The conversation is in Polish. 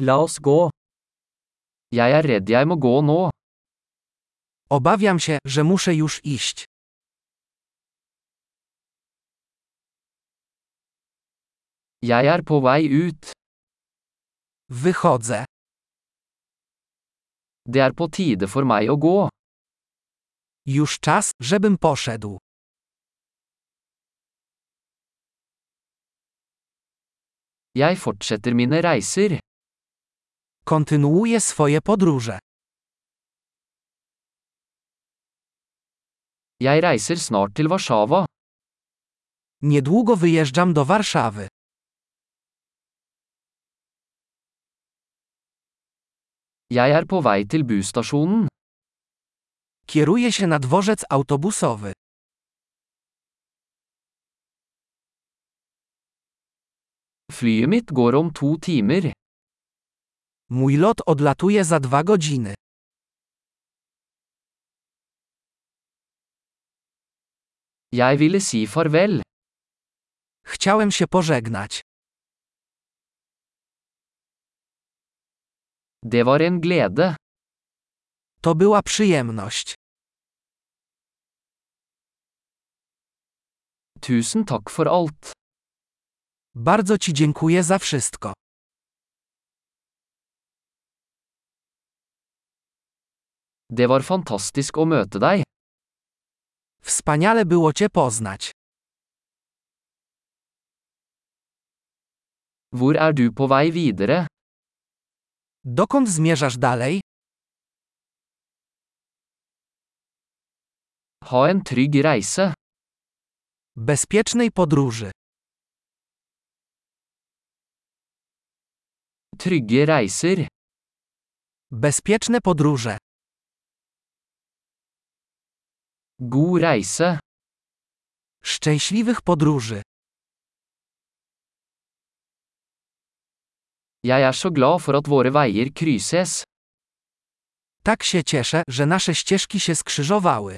La oss gå. Jeg er redd jeg må gå nå. Obawiam się, że muszę już iść. Jeg er på vei ut. Wychodzę. Det er på tide for meg å gå. Już czas, żebym poszedł. Jeg fortsetter mine reiser. Kontynuuję swoje podróże. Jeg reiser snart til Warszawa. Niedługo wyjeżdżam do Warszawy. Jeg er på vei til busstasjonen. Kieruję się na dworzec autobusowy. Flyet mitt går om to timer. Mój lot odlatuje za dwa godziny. Jeg ville si farvel. Chciałem się pożegnać. Det var en glede. To była przyjemność. Tusen takk for alt. Bardzo Ci dziękuję za wszystko. Det var fantastisk å møte deg. Wspaniale było Cię poznać. Hvor er du på vei videre? Dokąd zmierzasz dalej? Ha en trygg reise. Bezpiecznej podróży. Trygge reiser. Bezpieczne podróże. God reise. Szczęśliwych podróży. Jeg er så glad for at våre veier krysses. Tak się cieszę, że nasze ścieżki się skrzyżowały.